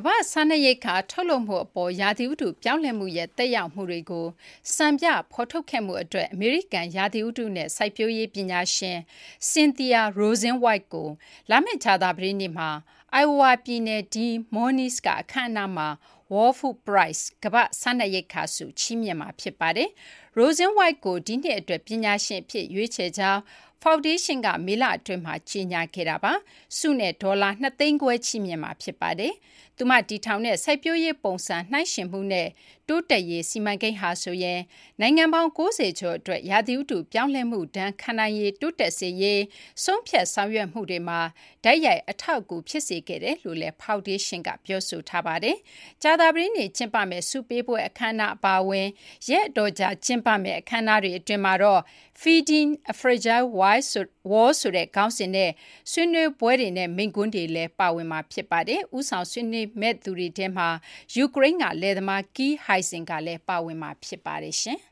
ကမ္ဘာ့စားနပ်ရိက္ခာထုတ်လုပ်မှုအပေါ်ရာသီဥတုပြောင်းလဲမှုရဲ့သက်ရောက်မှုတွေကိုစံပြဖော်ထုတ်ခဲ့မှုအတွက်အမေရိကန်ရာသီဥတုနဲ့စိုက်ပျိုးရေးပညာရှင် Cynthia Rosenwald ကိုလာမယ့်ကြာသပတေးနေ့မှာ Iowa ပြည်နယ် Des Moines ကအခမ်းအနားမှာ World Food Prize ကမ္ဘာ့စားနပ်ရိက္ခာဆုချီးမြှင့်မှာဖြစ်ပါတယ်။ Rosenwald ကိုဒီနှစ်အတွက်ပညာရှင်အဖြစ်ရွေးချယ်ကြောင်း ဖောင်ဒေးရှင်းက မေလအတွင်းမှာ ကြေညာခဲ့တာပါ။ဆုနဲ့ ဒေါ်လာ ၂ သိန်းခွဲ ချီးမြှင့်မှာ ဖြစ်ပါတယ်။သူမတည်ထောင်တဲ့ စိုက်ပျိုးရေးပုံစံ နှိုင်းယှဉ်မှုနဲ့ တိုးတက်ရေး စီမံကိန်းဟာဆိုရင် နိုင်ငံပေါင်း ၉၀ ကျော်အတွက် ရာသီဥတု ပြောင်းလဲမှုဒဏ် ခံနိုင်ရည် တိုးတက်စေရေး ဆုံးဖြတ်ဆောင်ရွက်မှုတွေမှာ တိုက်ရိုက် အထောက်အကူ ဖြစ်စေခဲ့တယ်လို့လည်း ဖောင်ဒေးရှင်းက ပြောဆိုထားပါတယ်။ကြာသပတေးနေ့ ကျင်းပမယ့် ဆုပေးပွဲ အခမ်းအနား အပါအဝင် ရက်အတော်ကြာ ကျင်းပမယ့် အခမ်းအနားတွေ အတွင်းမှာတော့ Feeding a Fragile World ဆိုတဲ့ခေါင်းစဉ်နဲ့ဆွေးနွေးပွဲတွေနဲ့မိန့်ခွန်းတွေလည်းပါဝင်မှာဖြစ်ပါတယ်။ဦးဆောင်ဆွေးနွေးမယ့်သူတွေထဲမှာယူကရိန်းကလယ်သမား Guy Huizenga လည်းပါဝင်မှာဖြစ်ပါတယ်။